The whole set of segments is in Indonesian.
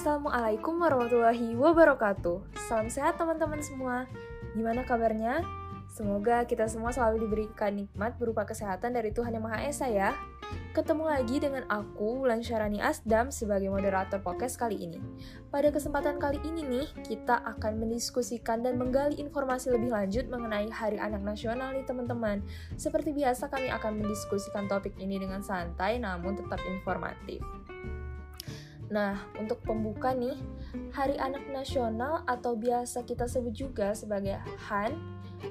Assalamualaikum warahmatullahi wabarakatuh. Salam sehat teman-teman semua. Gimana kabarnya? Semoga kita semua selalu diberikan nikmat berupa kesehatan dari Tuhan Yang Maha Esa ya. Ketemu lagi dengan aku, Wulan Syarani Asdam, sebagai moderator podcast kali ini. Pada kesempatan kali ini nih, kita akan mendiskusikan dan menggali informasi lebih lanjut mengenai Hari Anak Nasional nih teman-teman. Seperti biasa kami akan mendiskusikan topik ini dengan santai namun tetap informatif. Nah, untuk pembuka nih, Hari Anak Nasional atau biasa kita sebut juga sebagai HAN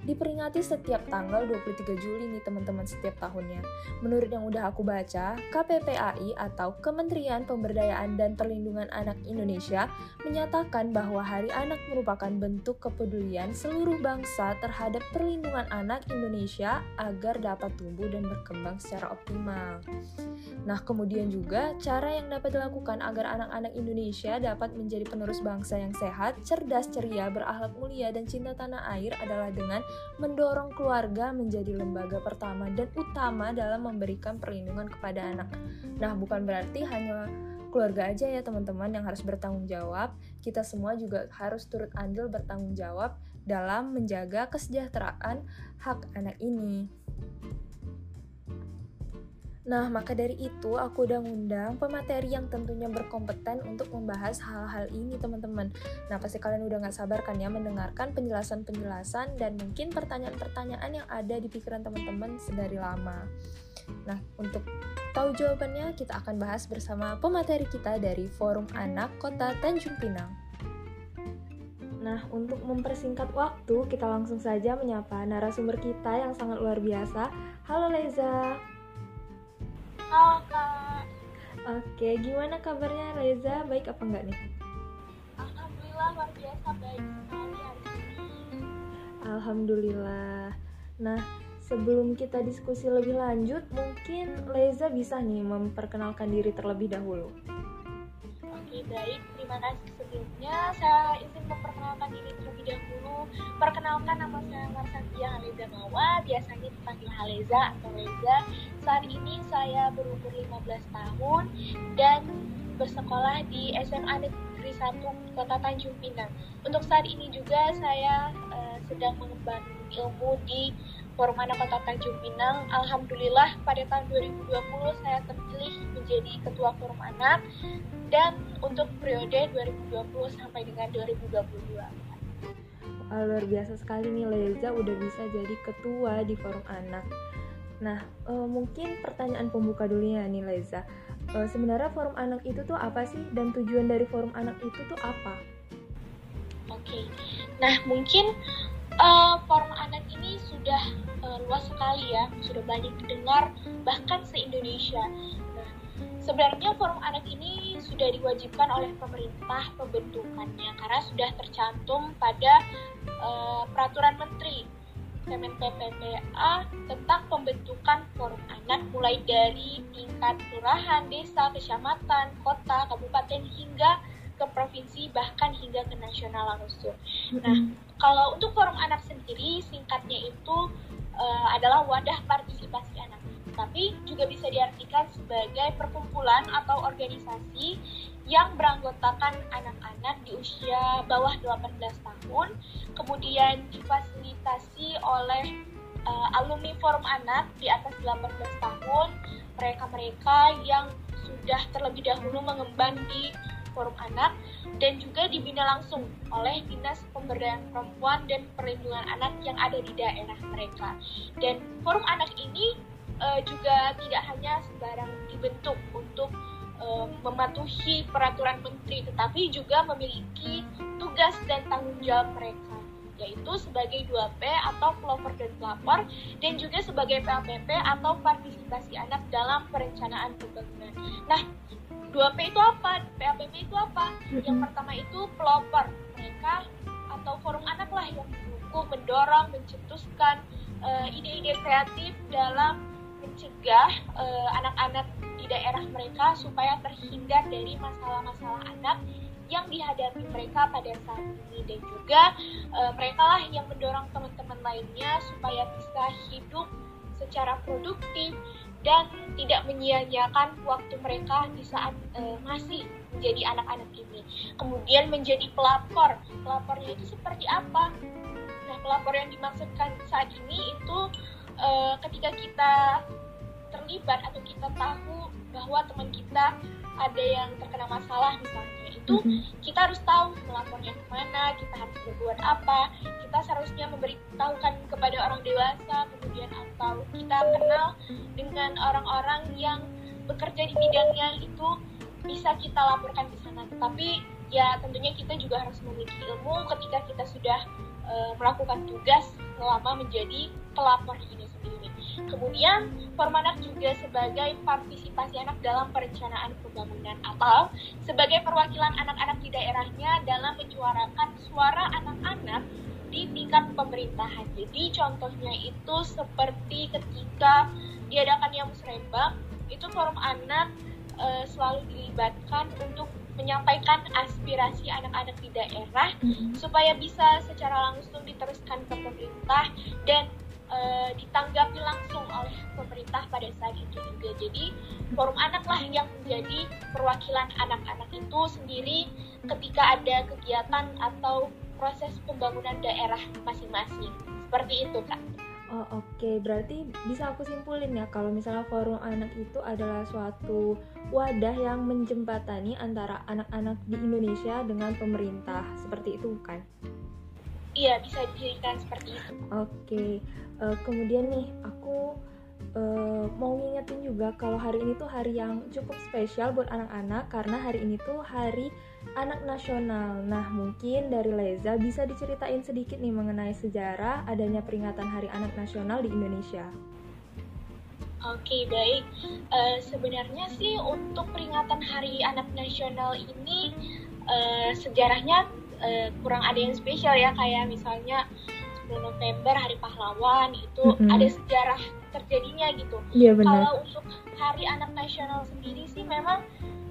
diperingati setiap tanggal 23 Juli nih teman-teman setiap tahunnya. Menurut yang udah aku baca, KPPAI atau Kementerian Pemberdayaan dan Perlindungan Anak Indonesia menyatakan bahwa Hari Anak merupakan bentuk kepedulian seluruh bangsa terhadap perlindungan anak Indonesia agar dapat tumbuh dan berkembang secara optimal. Nah, kemudian juga cara yang dapat dilakukan agar anak-anak Indonesia dapat menjadi penerus bangsa yang sehat, cerdas, ceria, berakhlak mulia, dan cinta tanah air adalah dengan mendorong keluarga menjadi lembaga pertama dan utama dalam memberikan perlindungan kepada anak. Nah, bukan berarti hanya keluarga aja ya teman-teman yang harus bertanggung jawab. Kita semua juga harus turut andil bertanggung jawab dalam menjaga kesejahteraan hak anak ini. Nah, maka dari itu aku udah ngundang pemateri yang tentunya berkompeten untuk membahas hal-hal ini, teman-teman. Nah, pasti kalian udah gak sabar kan ya mendengarkan penjelasan-penjelasan dan mungkin pertanyaan-pertanyaan yang ada di pikiran teman-teman sedari lama. Nah, untuk tahu jawabannya, kita akan bahas bersama pemateri kita dari Forum Anak Kota Tanjung Pinang. Nah, untuk mempersingkat waktu, kita langsung saja menyapa narasumber kita yang sangat luar biasa. Halo Leza. Halo Kak. Oke, gimana kabarnya Reza? Baik apa enggak nih? Alhamdulillah luar biasa baik sekali hari ini. Alhamdulillah. Nah, sebelum kita diskusi lebih lanjut, mungkin Reza bisa nih memperkenalkan diri terlebih dahulu. Oke, baik. Terima kasih sebelumnya. Saya izin memperkenalkan diri terlebih dahulu. Perkenalkan nama saya Marsantia Haleza Mawa, biasanya dipanggil Haleza atau Reza saat ini saya berumur 15 tahun dan bersekolah di SMA Negeri 1 Kota Tanjung Pinang. Untuk saat ini juga saya uh, sedang mengemban ilmu di Forum Anak Kota Tanjung Pinang. Alhamdulillah pada tahun 2020 saya terpilih menjadi Ketua Forum Anak dan untuk periode 2020 sampai dengan 2022. Luar biasa sekali nih Leza udah bisa jadi ketua di Forum Anak. Nah, uh, mungkin pertanyaan pembuka dulu ya nih Leza. Uh, sebenarnya forum anak itu tuh apa sih dan tujuan dari forum anak itu tuh apa? Oke, okay. nah mungkin uh, forum anak ini sudah uh, luas sekali ya, sudah banyak didengar bahkan se Indonesia. Sebenarnya forum anak ini sudah diwajibkan oleh pemerintah pembentukannya karena sudah tercantum pada uh, peraturan menteri Kemen PPPA tentang pembentukan forum anak mulai dari tingkat kelurahan, desa, kecamatan, kota, kabupaten hingga ke provinsi bahkan hingga ke nasional langsung. Nah, kalau untuk forum anak sendiri singkatnya itu uh, adalah wadah partisipasi anak tapi juga bisa diartikan sebagai perkumpulan atau organisasi yang beranggotakan anak-anak di usia bawah 18 tahun, kemudian difasilitasi oleh uh, alumni forum anak di atas 18 tahun, mereka-mereka yang sudah terlebih dahulu mengemban di forum anak dan juga dibina langsung oleh Dinas Pemberdayaan Perempuan dan Perlindungan Anak yang ada di daerah mereka. Dan forum anak ini uh, juga tidak hanya sembarang dibentuk untuk uh, mematuhi peraturan menteri, tetapi juga memiliki tugas dan tanggung jawab mereka yaitu sebagai 2P atau pelopor dan pelapor dan juga sebagai PAPP atau partisipasi anak dalam perencanaan pembangunan. Nah, 2P itu apa? PAPP itu apa? Yang pertama itu pelopor. Mereka atau forum anak lah yang mendukung, mendorong, mencetuskan ide-ide uh, kreatif dalam mencegah eh, anak-anak uh, di daerah mereka supaya terhindar dari masalah-masalah anak yang dihadapi mereka pada saat ini dan juga uh, mereka lah yang mendorong teman-teman lainnya supaya bisa hidup secara produktif dan tidak menyia-nyiakan waktu mereka di saat uh, masih menjadi anak-anak ini. Kemudian menjadi pelapor. Pelapornya itu seperti apa? Nah, pelapor yang dimaksudkan saat ini itu uh, ketika kita terlibat atau kita tahu bahwa teman kita ada yang terkena masalah misalnya itu mm-hmm. kita harus tahu melapornya ke mana kita harus berbuat apa. Kita seharusnya memberitahukan kepada orang dewasa kemudian atau kita kenal dengan orang-orang yang bekerja di bidangnya itu bisa kita laporkan di sana. Tetapi ya tentunya kita juga harus memiliki ilmu ketika kita sudah uh, melakukan tugas selama menjadi pelapor ini sendiri Kemudian, Formanak juga sebagai partisipasi anak dalam perencanaan pembangunan atau sebagai perwakilan anak-anak di daerahnya dalam menyuarakan suara anak-anak di tingkat pemerintahan. Jadi contohnya itu seperti ketika diadakannya musrembang, itu forum anak e, selalu dilibatkan untuk menyampaikan aspirasi anak-anak di daerah mm -hmm. supaya bisa secara langsung diteruskan ke pemerintah dan uh, pada saat itu juga. Jadi forum anak lah yang menjadi perwakilan anak-anak itu sendiri ketika ada kegiatan atau proses pembangunan daerah masing-masing. Seperti itu, Kak. Oh oke, okay. berarti bisa aku simpulin ya kalau misalnya forum anak itu adalah suatu wadah yang menjembatani antara anak-anak di Indonesia dengan pemerintah, seperti itu kan? Iya, bisa dijadikan seperti itu. Oke, okay uh, kemudian nih aku uh, mau ngingetin juga kalau hari ini tuh hari yang cukup spesial buat anak-anak karena hari ini tuh hari anak nasional. Nah mungkin dari Leza bisa diceritain sedikit nih mengenai sejarah adanya peringatan Hari Anak Nasional di Indonesia. Oke baik, uh, sebenarnya sih untuk peringatan Hari Anak Nasional ini uh, sejarahnya uh, kurang ada yang spesial ya kayak misalnya 10 November Hari Pahlawan itu mm -hmm. ada sejarah terjadinya gitu. Iya benar. Kalau untuk Hari Anak Nasional sendiri sih memang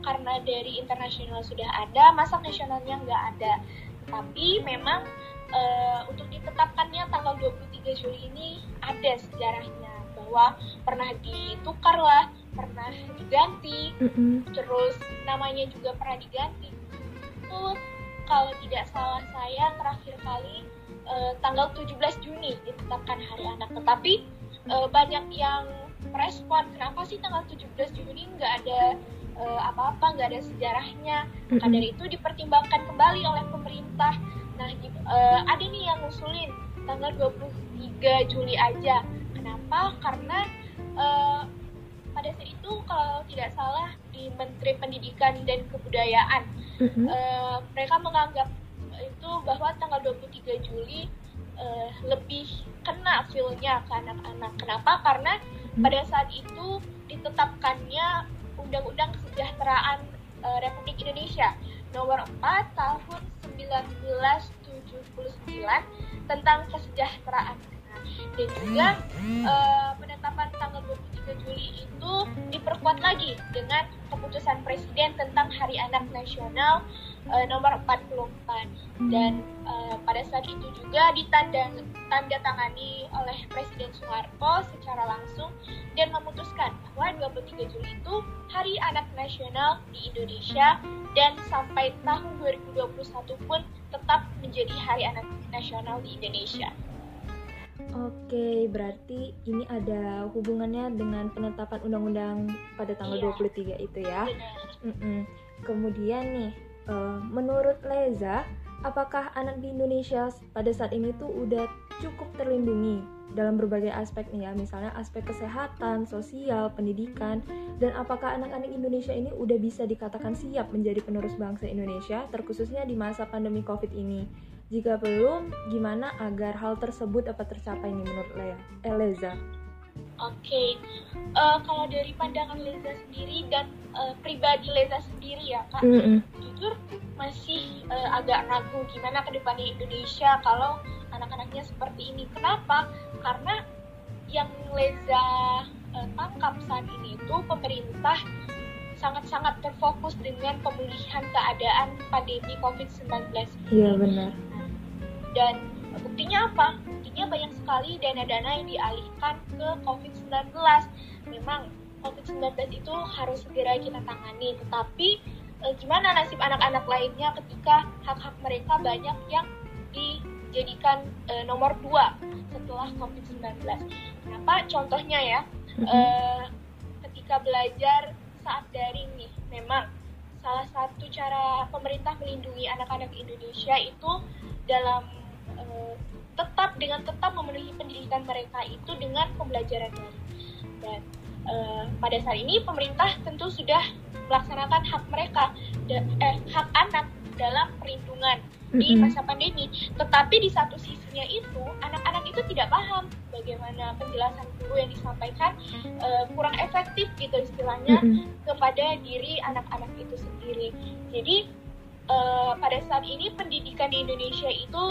karena dari internasional sudah ada, masa nasionalnya nggak ada. Tapi memang uh, untuk ditetapkannya tanggal 23 Juli ini ada sejarahnya bahwa pernah ditukar lah, pernah diganti, mm -hmm. terus namanya juga pernah diganti. Itu kalau tidak salah saya terakhir kali uh, tanggal 17 Juni ditetapkan Hari Anak. Tetapi uh, banyak yang merespon kenapa sih tanggal 17 Juni nggak ada uh, apa-apa, nggak ada sejarahnya. Maka dari itu dipertimbangkan kembali oleh pemerintah. Nah, di, uh, ada nih yang ngusulin tanggal 23 Juli aja. Kenapa? Karena uh, pada saat itu kalau tidak salah di Menteri Pendidikan dan Kebudayaan, -hmm. uh, mereka menganggap itu bahwa tanggal 23 Juli uh, lebih kena feel-nya ke anak-anak. Kenapa? Karena pada saat itu ditetapkannya Undang-Undang Kesejahteraan uh, Republik Indonesia nomor 4 tahun 1979 tentang kesejahteraan. dan juga uh, penetapan tanggal 23 Juli itu diperkuat lagi dengan keputusan Presiden tentang Hari Anak Nasional uh, nomor 44 dan uh, pada saat itu juga ditanda tanda tangani oleh Presiden Soeharto secara langsung dan memutuskan bahwa 23 Juli itu Hari Anak Nasional di Indonesia dan sampai tahun 2021 pun tetap menjadi Hari Anak Nasional di Indonesia. Oke, berarti ini ada hubungannya dengan penetapan undang-undang pada tanggal iya. 23 itu ya. Mm -mm. Kemudian nih, uh, menurut Leza, apakah anak di Indonesia pada saat ini tuh udah cukup terlindungi dalam berbagai aspek nih ya, misalnya aspek kesehatan, sosial, pendidikan, dan apakah anak-anak Indonesia ini udah bisa dikatakan siap menjadi penerus bangsa Indonesia, terkhususnya di masa pandemi COVID ini? Jika belum, gimana agar hal tersebut dapat tercapai nih menurut Lea? Eh, Leza? Oke, okay. uh, eh, kalau dari pandangan Leza sendiri dan uh, pribadi Leza sendiri ya kak, mm -hmm. jujur masih uh, agak ragu gimana ke depannya Indonesia kalau anak-anaknya seperti ini. Kenapa? Karena yang Leza uh, tangkap saat ini itu pemerintah sangat-sangat terfokus dengan pemulihan keadaan pandemi COVID-19 Iya benar. Dan buktinya apa? Buktinya banyak sekali dana-dana yang dialihkan ke COVID-19 memang COVID-19 itu harus segera kita tangani. Tetapi eh, gimana nasib anak-anak lainnya ketika hak-hak mereka banyak yang dijadikan eh, nomor dua setelah COVID-19 kenapa? Contohnya ya eh, ketika belajar saat daring nih memang salah satu cara pemerintah melindungi anak-anak Indonesia itu dalam uh, tetap dengan tetap memenuhi pendidikan mereka itu dengan pembelajaran daring dan uh, pada saat ini pemerintah tentu sudah melaksanakan hak mereka eh, hak anak dalam perlindungan di masa pandemi. Tetapi di satu sisinya itu anak-anak itu tidak paham bagaimana penjelasan guru yang disampaikan uh, kurang efektif gitu istilahnya kepada diri anak-anak itu sendiri. Jadi uh, pada saat ini pendidikan di Indonesia itu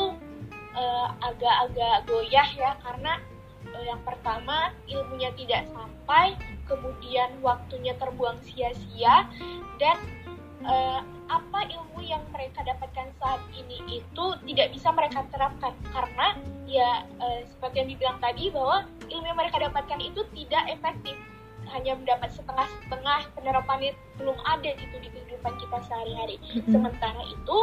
agak-agak uh, goyah ya karena uh, yang pertama ilmunya tidak sampai, kemudian waktunya terbuang sia-sia dan uh, apa ilmu yang mereka dapatkan saat ini itu tidak bisa mereka terapkan. Karena ya uh, seperti yang dibilang tadi bahwa ilmu yang mereka dapatkan itu tidak efektif. Hanya mendapat setengah-setengah penerapan itu belum ada gitu di kehidupan kita sehari-hari. Sementara itu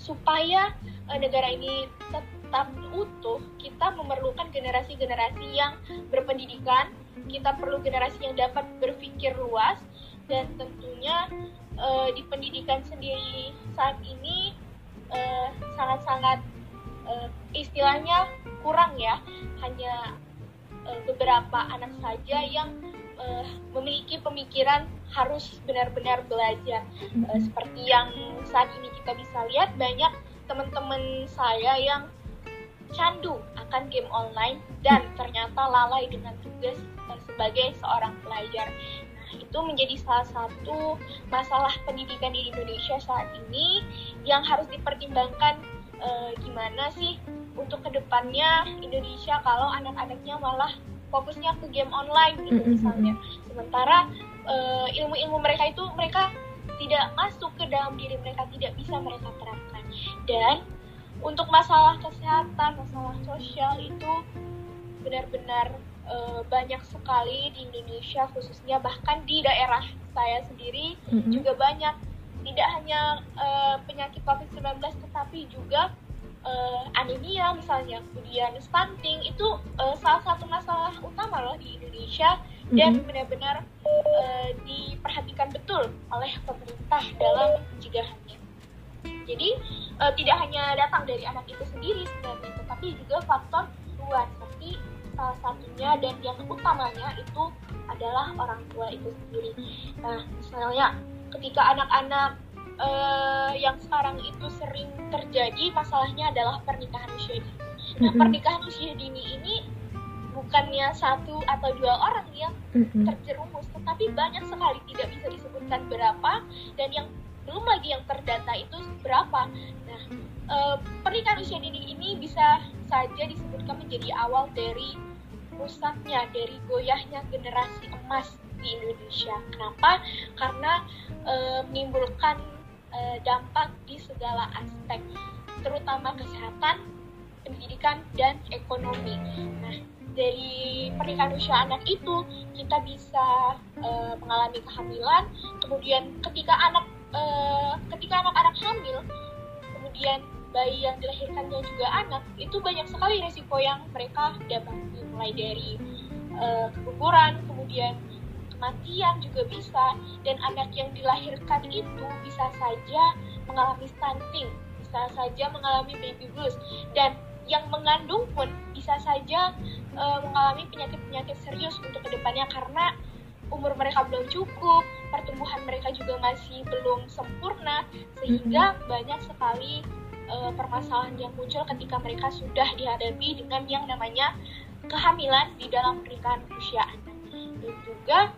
supaya uh, negara ini tetap utuh, kita memerlukan generasi-generasi yang berpendidikan, kita perlu generasi yang dapat berpikir luas dan tentunya uh, di pendidikan sendiri saat ini sangat-sangat uh, uh, istilahnya kurang ya. Hanya uh, beberapa anak saja yang uh, memiliki pemikiran harus benar-benar belajar. Uh, seperti yang saat ini kita bisa lihat banyak teman-teman saya yang candu akan game online dan ternyata lalai dengan tugas uh, sebagai seorang pelajar. Itu menjadi salah satu masalah pendidikan di Indonesia saat ini yang harus dipertimbangkan. E, gimana sih untuk ke depannya Indonesia kalau anak-anaknya malah fokusnya ke game online gitu misalnya. Sementara ilmu ilmu-ilmu mereka itu mereka tidak masuk ke dalam diri mereka tidak bisa mereka terapkan. Dan untuk masalah kesehatan masalah sosial itu benar-benar uh, banyak sekali di Indonesia khususnya bahkan di daerah saya sendiri mm-hmm. juga banyak. Tidak hanya uh, penyakit COVID-19 tetapi juga uh, anemia misalnya kemudian stunting itu uh, salah satu masalah utama loh di Indonesia mm-hmm. dan benar-benar uh, diperhatikan betul oleh pemerintah dalam pencegahannya. Jadi uh, tidak hanya datang dari anak itu sendiri sebenarnya, tetapi juga faktor luar seperti salah satunya dan yang utamanya itu adalah orang tua itu sendiri. Nah, misalnya ketika anak-anak uh, yang sekarang itu sering terjadi masalahnya adalah pernikahan usia dini. Nah, pernikahan usia dini ini bukannya satu atau dua orang yang terjerumus, tetapi banyak sekali tidak bisa disebutkan berapa dan yang belum lagi yang terdata itu berapa. Nah, uh, pernikahan usia dini ini bisa saja disebutkan menjadi awal dari rusaknya, dari goyahnya generasi emas di Indonesia. Kenapa? Karena e, menimbulkan e, dampak di segala aspek, terutama kesehatan, pendidikan, dan ekonomi. Nah, dari pernikahan usia anak itu kita bisa e, mengalami kehamilan, kemudian ketika anak e, ketika anak-anak hamil, kemudian bayi yang dilahirkannya juga anak itu banyak sekali resiko yang mereka dapati mulai dari uh, keguguran kemudian kematian juga bisa dan anak yang dilahirkan itu bisa saja mengalami stunting bisa saja mengalami baby blues dan yang mengandung pun bisa saja uh, mengalami penyakit-penyakit serius untuk ke depannya karena umur mereka belum cukup, pertumbuhan mereka juga masih belum sempurna, sehingga banyak sekali uh, permasalahan yang muncul ketika mereka sudah dihadapi dengan yang namanya kehamilan di dalam pernikahan usia anak. Dan juga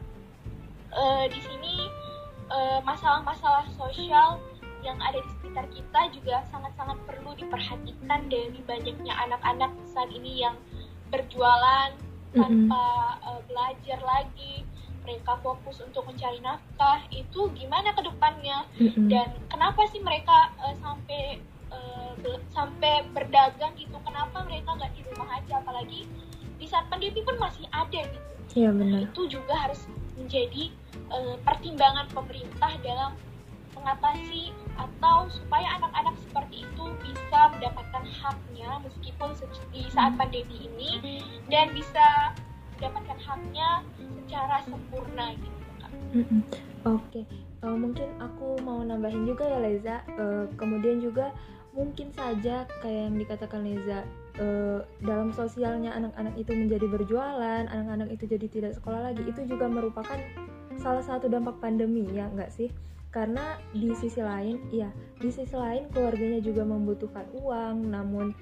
uh, di sini masalah-masalah uh, sosial yang ada di sekitar kita juga sangat-sangat perlu diperhatikan dari banyaknya anak-anak saat ini yang berjualan tanpa uh, belajar lagi. Mereka fokus untuk mencari nafkah. Itu gimana ke depannya? Mm -hmm. dan kenapa sih mereka uh, sampai uh, sampai berdagang gitu? Kenapa mereka nggak di rumah aja? Apalagi di saat pandemi pun masih ada gitu. Iya benar. Itu juga harus menjadi uh, pertimbangan pemerintah dalam mengatasi atau supaya anak-anak seperti itu bisa mendapatkan haknya meskipun di saat pandemi ini dan bisa mendapatkan haknya secara sempurna gitu kan. Oke, okay. uh, eh, mungkin aku mau nambahin juga ya Leza. Uh, kemudian juga mungkin saja kayak yang dikatakan Leza, uh, dalam sosialnya anak-anak itu menjadi berjualan, anak-anak itu jadi tidak sekolah lagi, itu juga merupakan salah satu dampak pandemi ya nggak sih? Karena di sisi lain, ya di sisi lain keluarganya juga membutuhkan uang, namun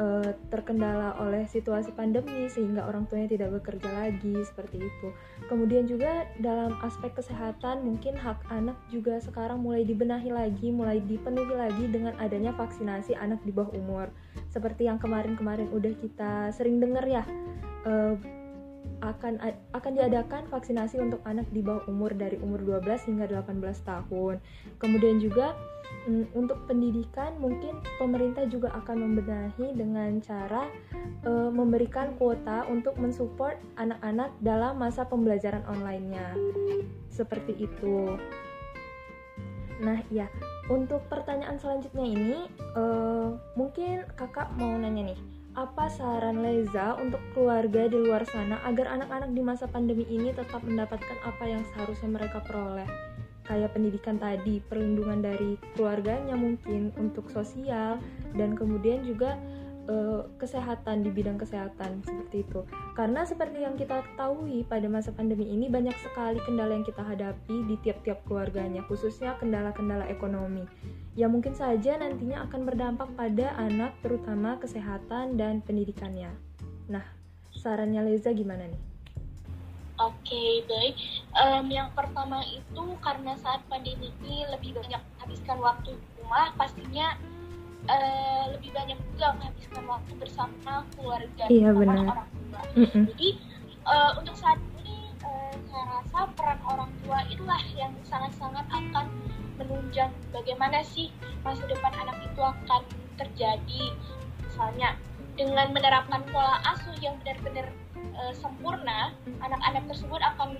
uh, terkendala oleh situasi pandemi sehingga orang tuanya tidak bekerja lagi seperti itu. Kemudian juga dalam aspek kesehatan mungkin hak anak juga sekarang mulai dibenahi lagi, mulai dipenuhi lagi dengan adanya vaksinasi anak di bawah umur. Seperti yang kemarin-kemarin udah kita sering dengar ya. Uh, akan akan diadakan vaksinasi untuk anak di bawah umur dari umur 12 hingga 18 tahun. Kemudian juga mm, untuk pendidikan mungkin pemerintah juga akan membenahi dengan cara uh, memberikan kuota untuk mensupport anak-anak dalam masa pembelajaran online-nya. Seperti itu. Nah, ya, untuk pertanyaan selanjutnya ini uh, mungkin Kakak mau nanya nih apa saran Leza untuk keluarga di luar sana agar anak-anak di masa pandemi ini tetap mendapatkan apa yang seharusnya mereka peroleh? Kayak pendidikan tadi, perlindungan dari keluarganya mungkin untuk sosial dan kemudian juga uh, kesehatan di bidang kesehatan seperti itu. Karena seperti yang kita ketahui pada masa pandemi ini banyak sekali kendala yang kita hadapi di tiap-tiap keluarganya, khususnya kendala-kendala ekonomi. Ya mungkin saja nantinya akan berdampak pada anak terutama kesehatan dan pendidikannya. Nah, sarannya Leza gimana nih? Oke, okay, baik. Um, yang pertama itu karena saat pandemi ini lebih banyak habiskan waktu di rumah, pastinya uh, lebih banyak juga menghabiskan waktu bersama keluarga iya, benar. orang tua. Mm -mm. Jadi uh, untuk saat saya rasa peran orang tua itulah yang sangat-sangat akan menunjang bagaimana sih masa depan anak itu akan terjadi. Misalnya dengan menerapkan pola asuh yang benar-benar uh, sempurna, anak-anak tersebut akan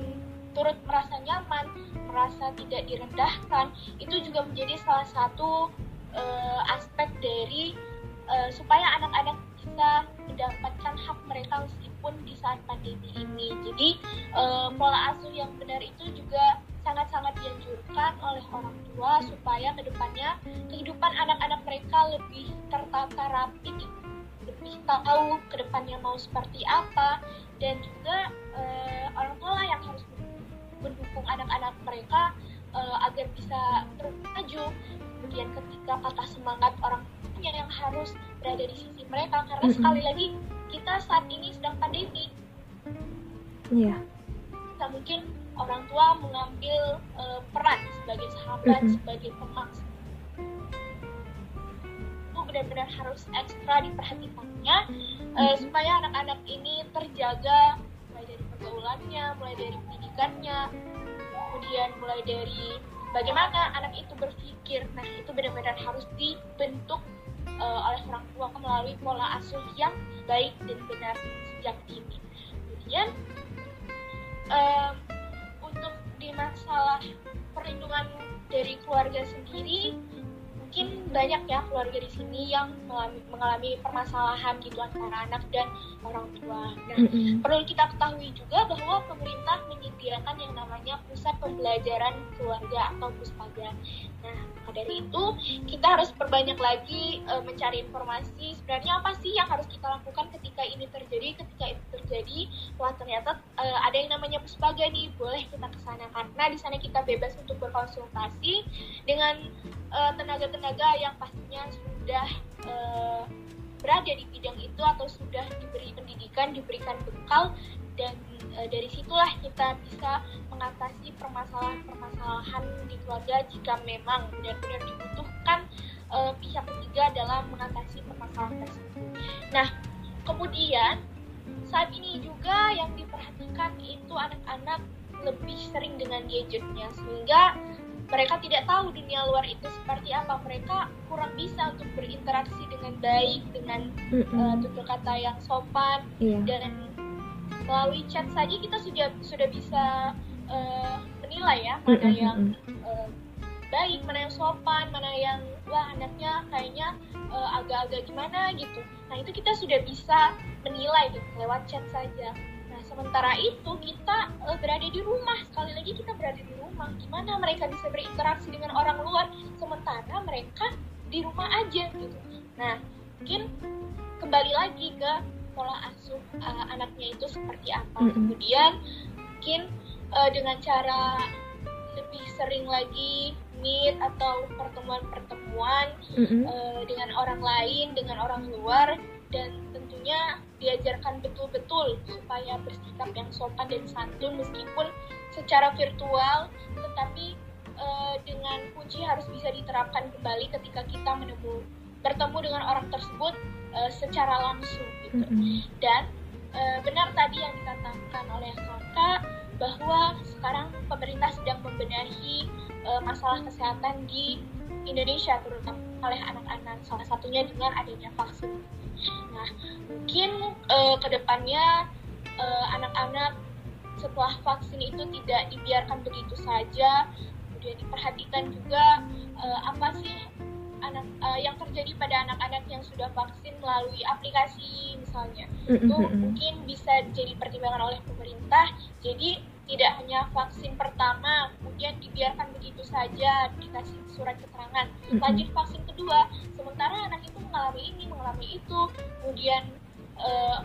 turut merasa nyaman, merasa tidak direndahkan. Itu juga menjadi salah satu uh, aspek dari uh, supaya anak-anak bisa mendapatkan hak mereka meskipun di saat pandemi ini. Jadi uh, pola asuh yang benar itu juga sangat-sangat dianjurkan oleh orang tua supaya ke depannya kehidupan anak-anak mereka lebih tertata rapi, lebih tahu ke depannya mau seperti apa dan juga uh, orang tua yang harus mendukung anak-anak mereka uh, agar bisa terus maju kemudian ketika patah semangat orang tuanya yang harus berada di sisi mereka karena mm -hmm. sekali lagi kita saat ini sedang pandemi iya yeah. kita mungkin orang tua mengambil uh, peran sebagai sahabat mm -hmm. sebagai pemaksa itu benar-benar harus ekstra diperhatikannya mm -hmm. uh, supaya anak-anak ini terjaga mulai dari pergaulannya mulai dari pendidikannya kemudian mulai dari bagaimana anak itu berpikir nah itu benar-benar harus dibentuk uh, oleh orang tua melalui pola asuh yang baik dan benar sejak dini. Kemudian uh, untuk di masalah perlindungan dari keluarga sendiri mungkin banyak ya keluarga di sini yang mengalami, mengalami permasalahan gitu antara anak dan orang tua. Nah, mm-hmm. perlu kita ketahui juga bahwa pemerintah menyediakan yang namanya pusat pembelajaran keluarga atau puspaga. Nah, maka dari itu kita harus perbanyak lagi e, mencari informasi sebenarnya apa sih yang harus kita lakukan ketika ini terjadi, ketika itu terjadi. Wah ternyata e, ada yang namanya puspaga nih, boleh kita ke sana karena di sana kita bebas untuk berkonsultasi dengan Eh, tenaga-tenaga yang pastinya sudah uh, berada di bidang itu atau sudah diberi pendidikan, diberikan bekal dan uh, dari situlah kita bisa mengatasi permasalahan-permasalahan di keluarga jika memang benar-benar dibutuhkan uh, pihak ketiga dalam mengatasi permasalahan tersebut. Nah, kemudian saat ini juga yang diperhatikan itu anak-anak lebih sering dengan gadgetnya sehingga mereka tidak tahu dunia luar itu seperti apa. Mereka kurang bisa untuk berinteraksi dengan baik dengan uh, tutur kata yang sopan yeah. dan melalui chat saja kita sudah sudah bisa uh, menilai ya mana yang uh, baik mana yang sopan mana yang wah anaknya kayaknya agak-agak uh, gimana gitu. Nah itu kita sudah bisa menilai gitu lewat chat saja sementara itu kita uh, berada di rumah. Sekali lagi kita berada di rumah. Gimana mereka bisa berinteraksi dengan orang luar. Sementara mereka di rumah aja gitu. Nah mungkin kembali lagi ke pola asuh uh, anaknya itu seperti apa. Mm -hmm. kemudian mungkin uh, dengan cara lebih sering lagi meet atau pertemuan-pertemuan mm -hmm. uh, dengan orang lain dengan orang luar dan tentunya diajarkan betul-betul supaya bersikap yang sopan dan santun meskipun secara virtual tetapi uh, dengan kunci harus bisa diterapkan kembali ketika kita menemu bertemu dengan orang tersebut uh, secara langsung gitu. Mm-hmm. Dan uh, benar tadi yang dikatakan oleh kakak bahwa sekarang pemerintah sedang membenahi uh, masalah kesehatan di Indonesia terutama oleh anak-anak salah satunya dengan adanya vaksin Nah, mungkin uh, ke depannya uh, anak-anak setelah vaksin itu tidak dibiarkan begitu saja, kemudian diperhatikan juga uh, apa sih anak uh, yang terjadi pada anak-anak yang sudah vaksin melalui aplikasi misalnya. Itu mungkin bisa jadi pertimbangan oleh pemerintah jadi tidak hanya vaksin pertama kemudian dibiarkan begitu saja dikasih surat keterangan. Lanjut vaksin kedua sementara anak itu mengalami ini mengalami itu kemudian uh,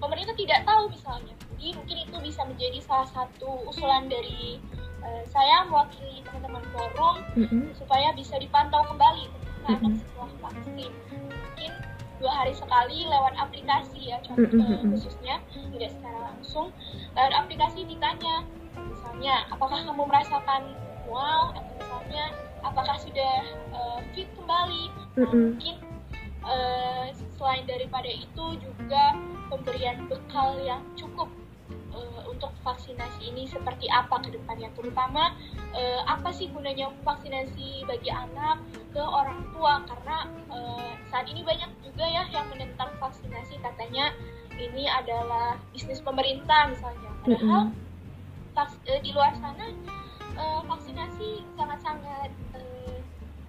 pemerintah tidak tahu misalnya. Jadi mungkin itu bisa menjadi salah satu usulan dari uh, saya mewakili teman-teman forum mm-hmm. supaya bisa dipantau kembali anak setelah vaksin. Mungkin dua hari sekali lewat aplikasi ya contoh mm-hmm. khususnya tidak secara langsung lewat aplikasi ditanya misalnya apakah kamu merasakan mual atau misalnya apakah sudah uh, fit kembali mm-hmm. mungkin uh, selain daripada itu juga pemberian bekal yang cukup uh, untuk vaksinasi ini seperti apa ke depannya terutama uh, apa sih gunanya vaksinasi bagi anak ke orang tua karena uh, saat ini banyak juga ya yang menentang vaksinasi katanya ini adalah bisnis pemerintah misalnya padahal mm-hmm. uh, di luar sana uh, vaksinasi sangat-sangat uh,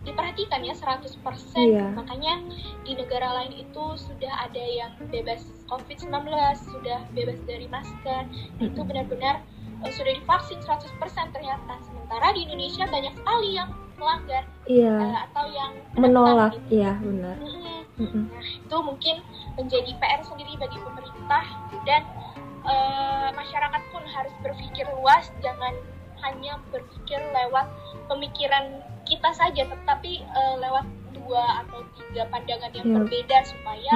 diperhatikan ya 100% yeah. makanya di negara lain itu sudah ada yang bebas COVID-19 sudah bebas dari masker mm-hmm. itu benar-benar sudah divaksin 100% ternyata sementara di Indonesia banyak sekali yang melanggar iya. uh, atau yang menolak gitu. iya benar mm -hmm. nah itu mungkin menjadi PR sendiri bagi pemerintah dan uh, masyarakat pun harus berpikir luas jangan hanya berpikir lewat pemikiran kita saja tetapi uh, lewat dua atau tiga pandangan yang yeah. berbeda supaya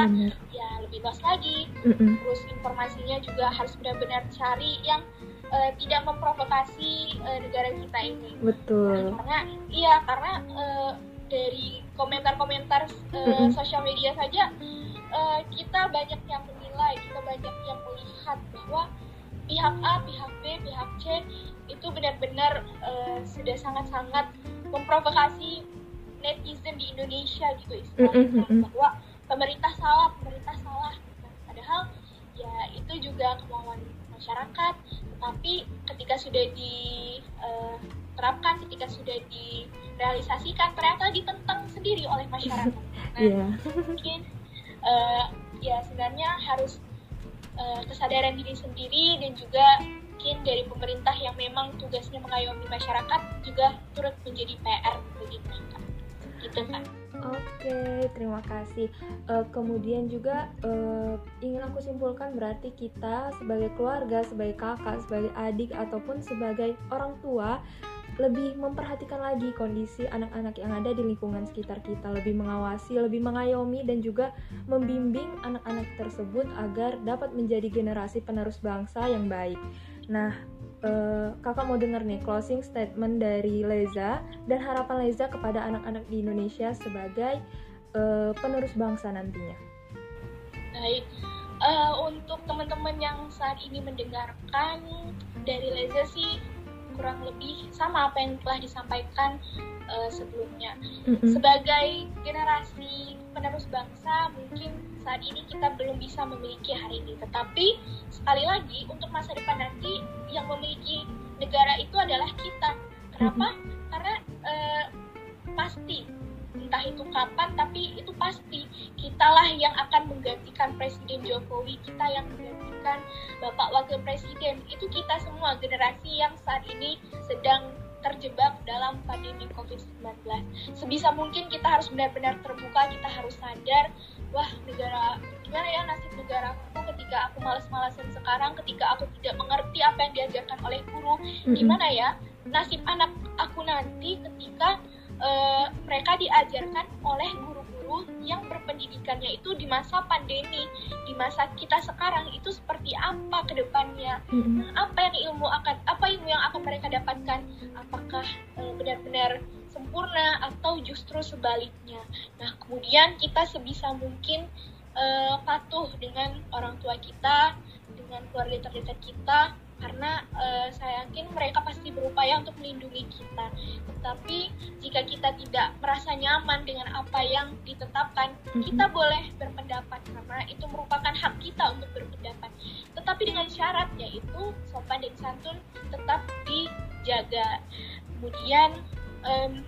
ya lebih luas lagi mm -mm. terus informasinya juga harus benar-benar cari yang uh, tidak memprovokasi uh, negara kita ini. Betul. Nah, karena iya karena uh, dari komentar-komentar uh, mm -hmm. sosial media saja uh, kita banyak yang menilai, kita banyak yang melihat bahwa pihak A, pihak B, pihak C itu benar-benar uh, sudah sangat-sangat memprovokasi netizen di Indonesia gitu istilahnya mm -hmm. bahwa pemerintah salah, pemerintah salah. Padahal ya itu juga kemauan masyarakat tapi ketika sudah diterapkan, eh, ketika sudah direalisasikan, ternyata ditentang sendiri oleh masyarakat. Nah, yeah. mungkin uh, ya sebenarnya harus uh, kesadaran diri sendiri dan juga mungkin dari pemerintah yang memang tugasnya mengayomi masyarakat juga turut menjadi PR bagi mereka. Gitu kan. Oke, terima kasih. Uh, kemudian juga uh, ingin aku simpulkan berarti kita sebagai keluarga, sebagai kakak, sebagai adik ataupun sebagai orang tua lebih memperhatikan lagi kondisi anak-anak yang ada di lingkungan sekitar kita, lebih mengawasi, lebih mengayomi dan juga membimbing anak-anak tersebut agar dapat menjadi generasi penerus bangsa yang baik. Nah, uh, kakak mau denger nih closing statement dari Leza dan harapan Leza kepada anak-anak di Indonesia sebagai uh, penerus bangsa nantinya. Baik, uh, untuk teman-teman yang saat ini mendengarkan dari Leza sih kurang lebih sama apa yang telah disampaikan uh, sebelumnya. Mm-hmm. Sebagai generasi penerus bangsa, mungkin saat ini kita belum bisa memiliki hari ini. Tetapi sekali lagi untuk masa depan nanti yang memiliki negara itu adalah kita. Kenapa? Mm-hmm. Karena uh, pasti entah itu kapan tapi itu pasti kitalah yang akan menggantikan Presiden Jokowi kita yang menggantikan Bapak Wakil Presiden. Itu kita semua generasi yang saat ini sedang terjebak dalam pandemi COVID-19. Sebisa mungkin kita harus benar-benar terbuka, kita harus sadar, wah negara gimana ya nasib negaraku ketika aku malas-malasan sekarang, ketika aku tidak mengerti apa yang diajarkan oleh guru, gimana ya nasib anak aku nanti ketika uh, mereka diajarkan oleh guru-guru yang berpendidikannya itu di masa pandemi, di masa kita sekarang itu seperti apa ke depannya, mm-hmm. apa yang ilmu akan apa ilmu yang akan mereka dapatkan, apakah uh, benar-benar sempurna atau justru sebaliknya. Nah, kemudian kita sebisa mungkin uh, patuh dengan orang tua kita, dengan keluarga terdekat kita karena uh, saya yakin mereka pasti berupaya untuk melindungi kita. Tetapi jika kita tidak merasa nyaman dengan apa yang ditetapkan, mm-hmm. kita boleh berpendapat karena itu merupakan hak kita untuk berpendapat. Tetapi dengan syarat yaitu sopan dan santun tetap dijaga. Kemudian um,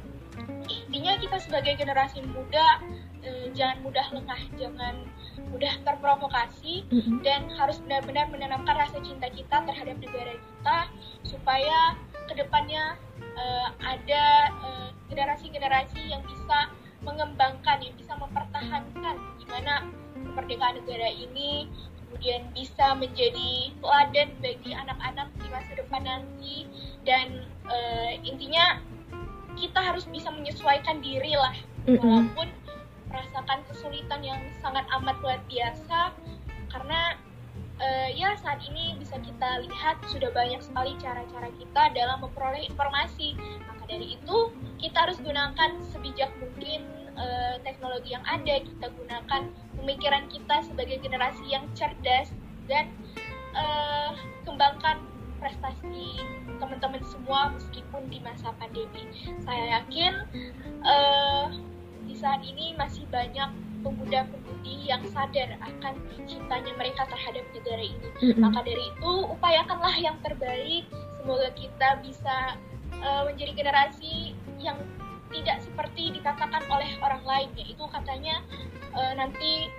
intinya kita sebagai generasi muda uh, jangan mudah lengah, jangan mudah terprovokasi mm-hmm. dan harus benar-benar menanamkan rasa cinta kita terhadap negara kita supaya ke depannya uh, ada uh, generasi-generasi yang bisa mengembangkan, yang bisa mempertahankan gimana kemerdekaan negara ini kemudian bisa menjadi teladan bagi anak-anak di masa depan nanti dan uh, intinya kita harus bisa menyesuaikan diri lah mm-hmm. walaupun merasakan kesulitan yang sangat amat luar biasa karena uh, ya saat ini bisa kita lihat sudah banyak sekali cara-cara kita dalam memperoleh informasi. Maka dari itu kita harus gunakan sebijak mungkin uh, teknologi yang ada. Kita gunakan pemikiran kita sebagai generasi yang cerdas dan uh, kembangkan prestasi teman-teman semua meskipun di masa pandemi. Saya yakin uh, saat ini masih banyak pemuda-pemudi yang sadar akan cintanya mereka terhadap negara ini. Mm-hmm. Maka dari itu, upayakanlah yang terbaik. Semoga kita bisa uh, menjadi generasi yang tidak seperti dikatakan oleh orang lain, yaitu katanya uh, nanti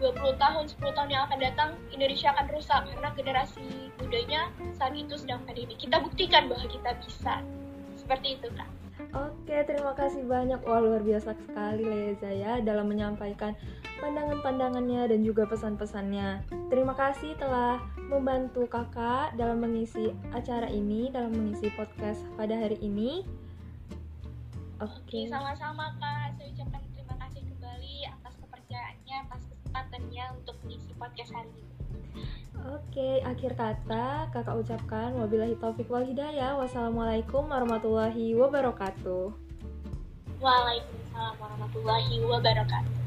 20 tahun, 10 tahun yang akan datang, Indonesia akan rusak karena generasi mudanya saat itu sedang pandemi. Kita buktikan bahwa kita bisa. Seperti itu, Kak. Oke, terima kasih banyak. Wah, luar biasa sekali Leza ya dalam menyampaikan pandangan-pandangannya dan juga pesan-pesannya. Terima kasih telah membantu kakak dalam mengisi acara ini, dalam mengisi podcast pada hari ini. Oke, sama-sama Kak. Saya ucapkan terima kasih kembali atas kepercayaannya, atas kesempatannya untuk mengisi podcast hari ini. Oke, akhir kata kakak ucapkan wabillahi taufik wal hidayah. Wassalamualaikum warahmatullahi wabarakatuh. Waalaikumsalam warahmatullahi wabarakatuh.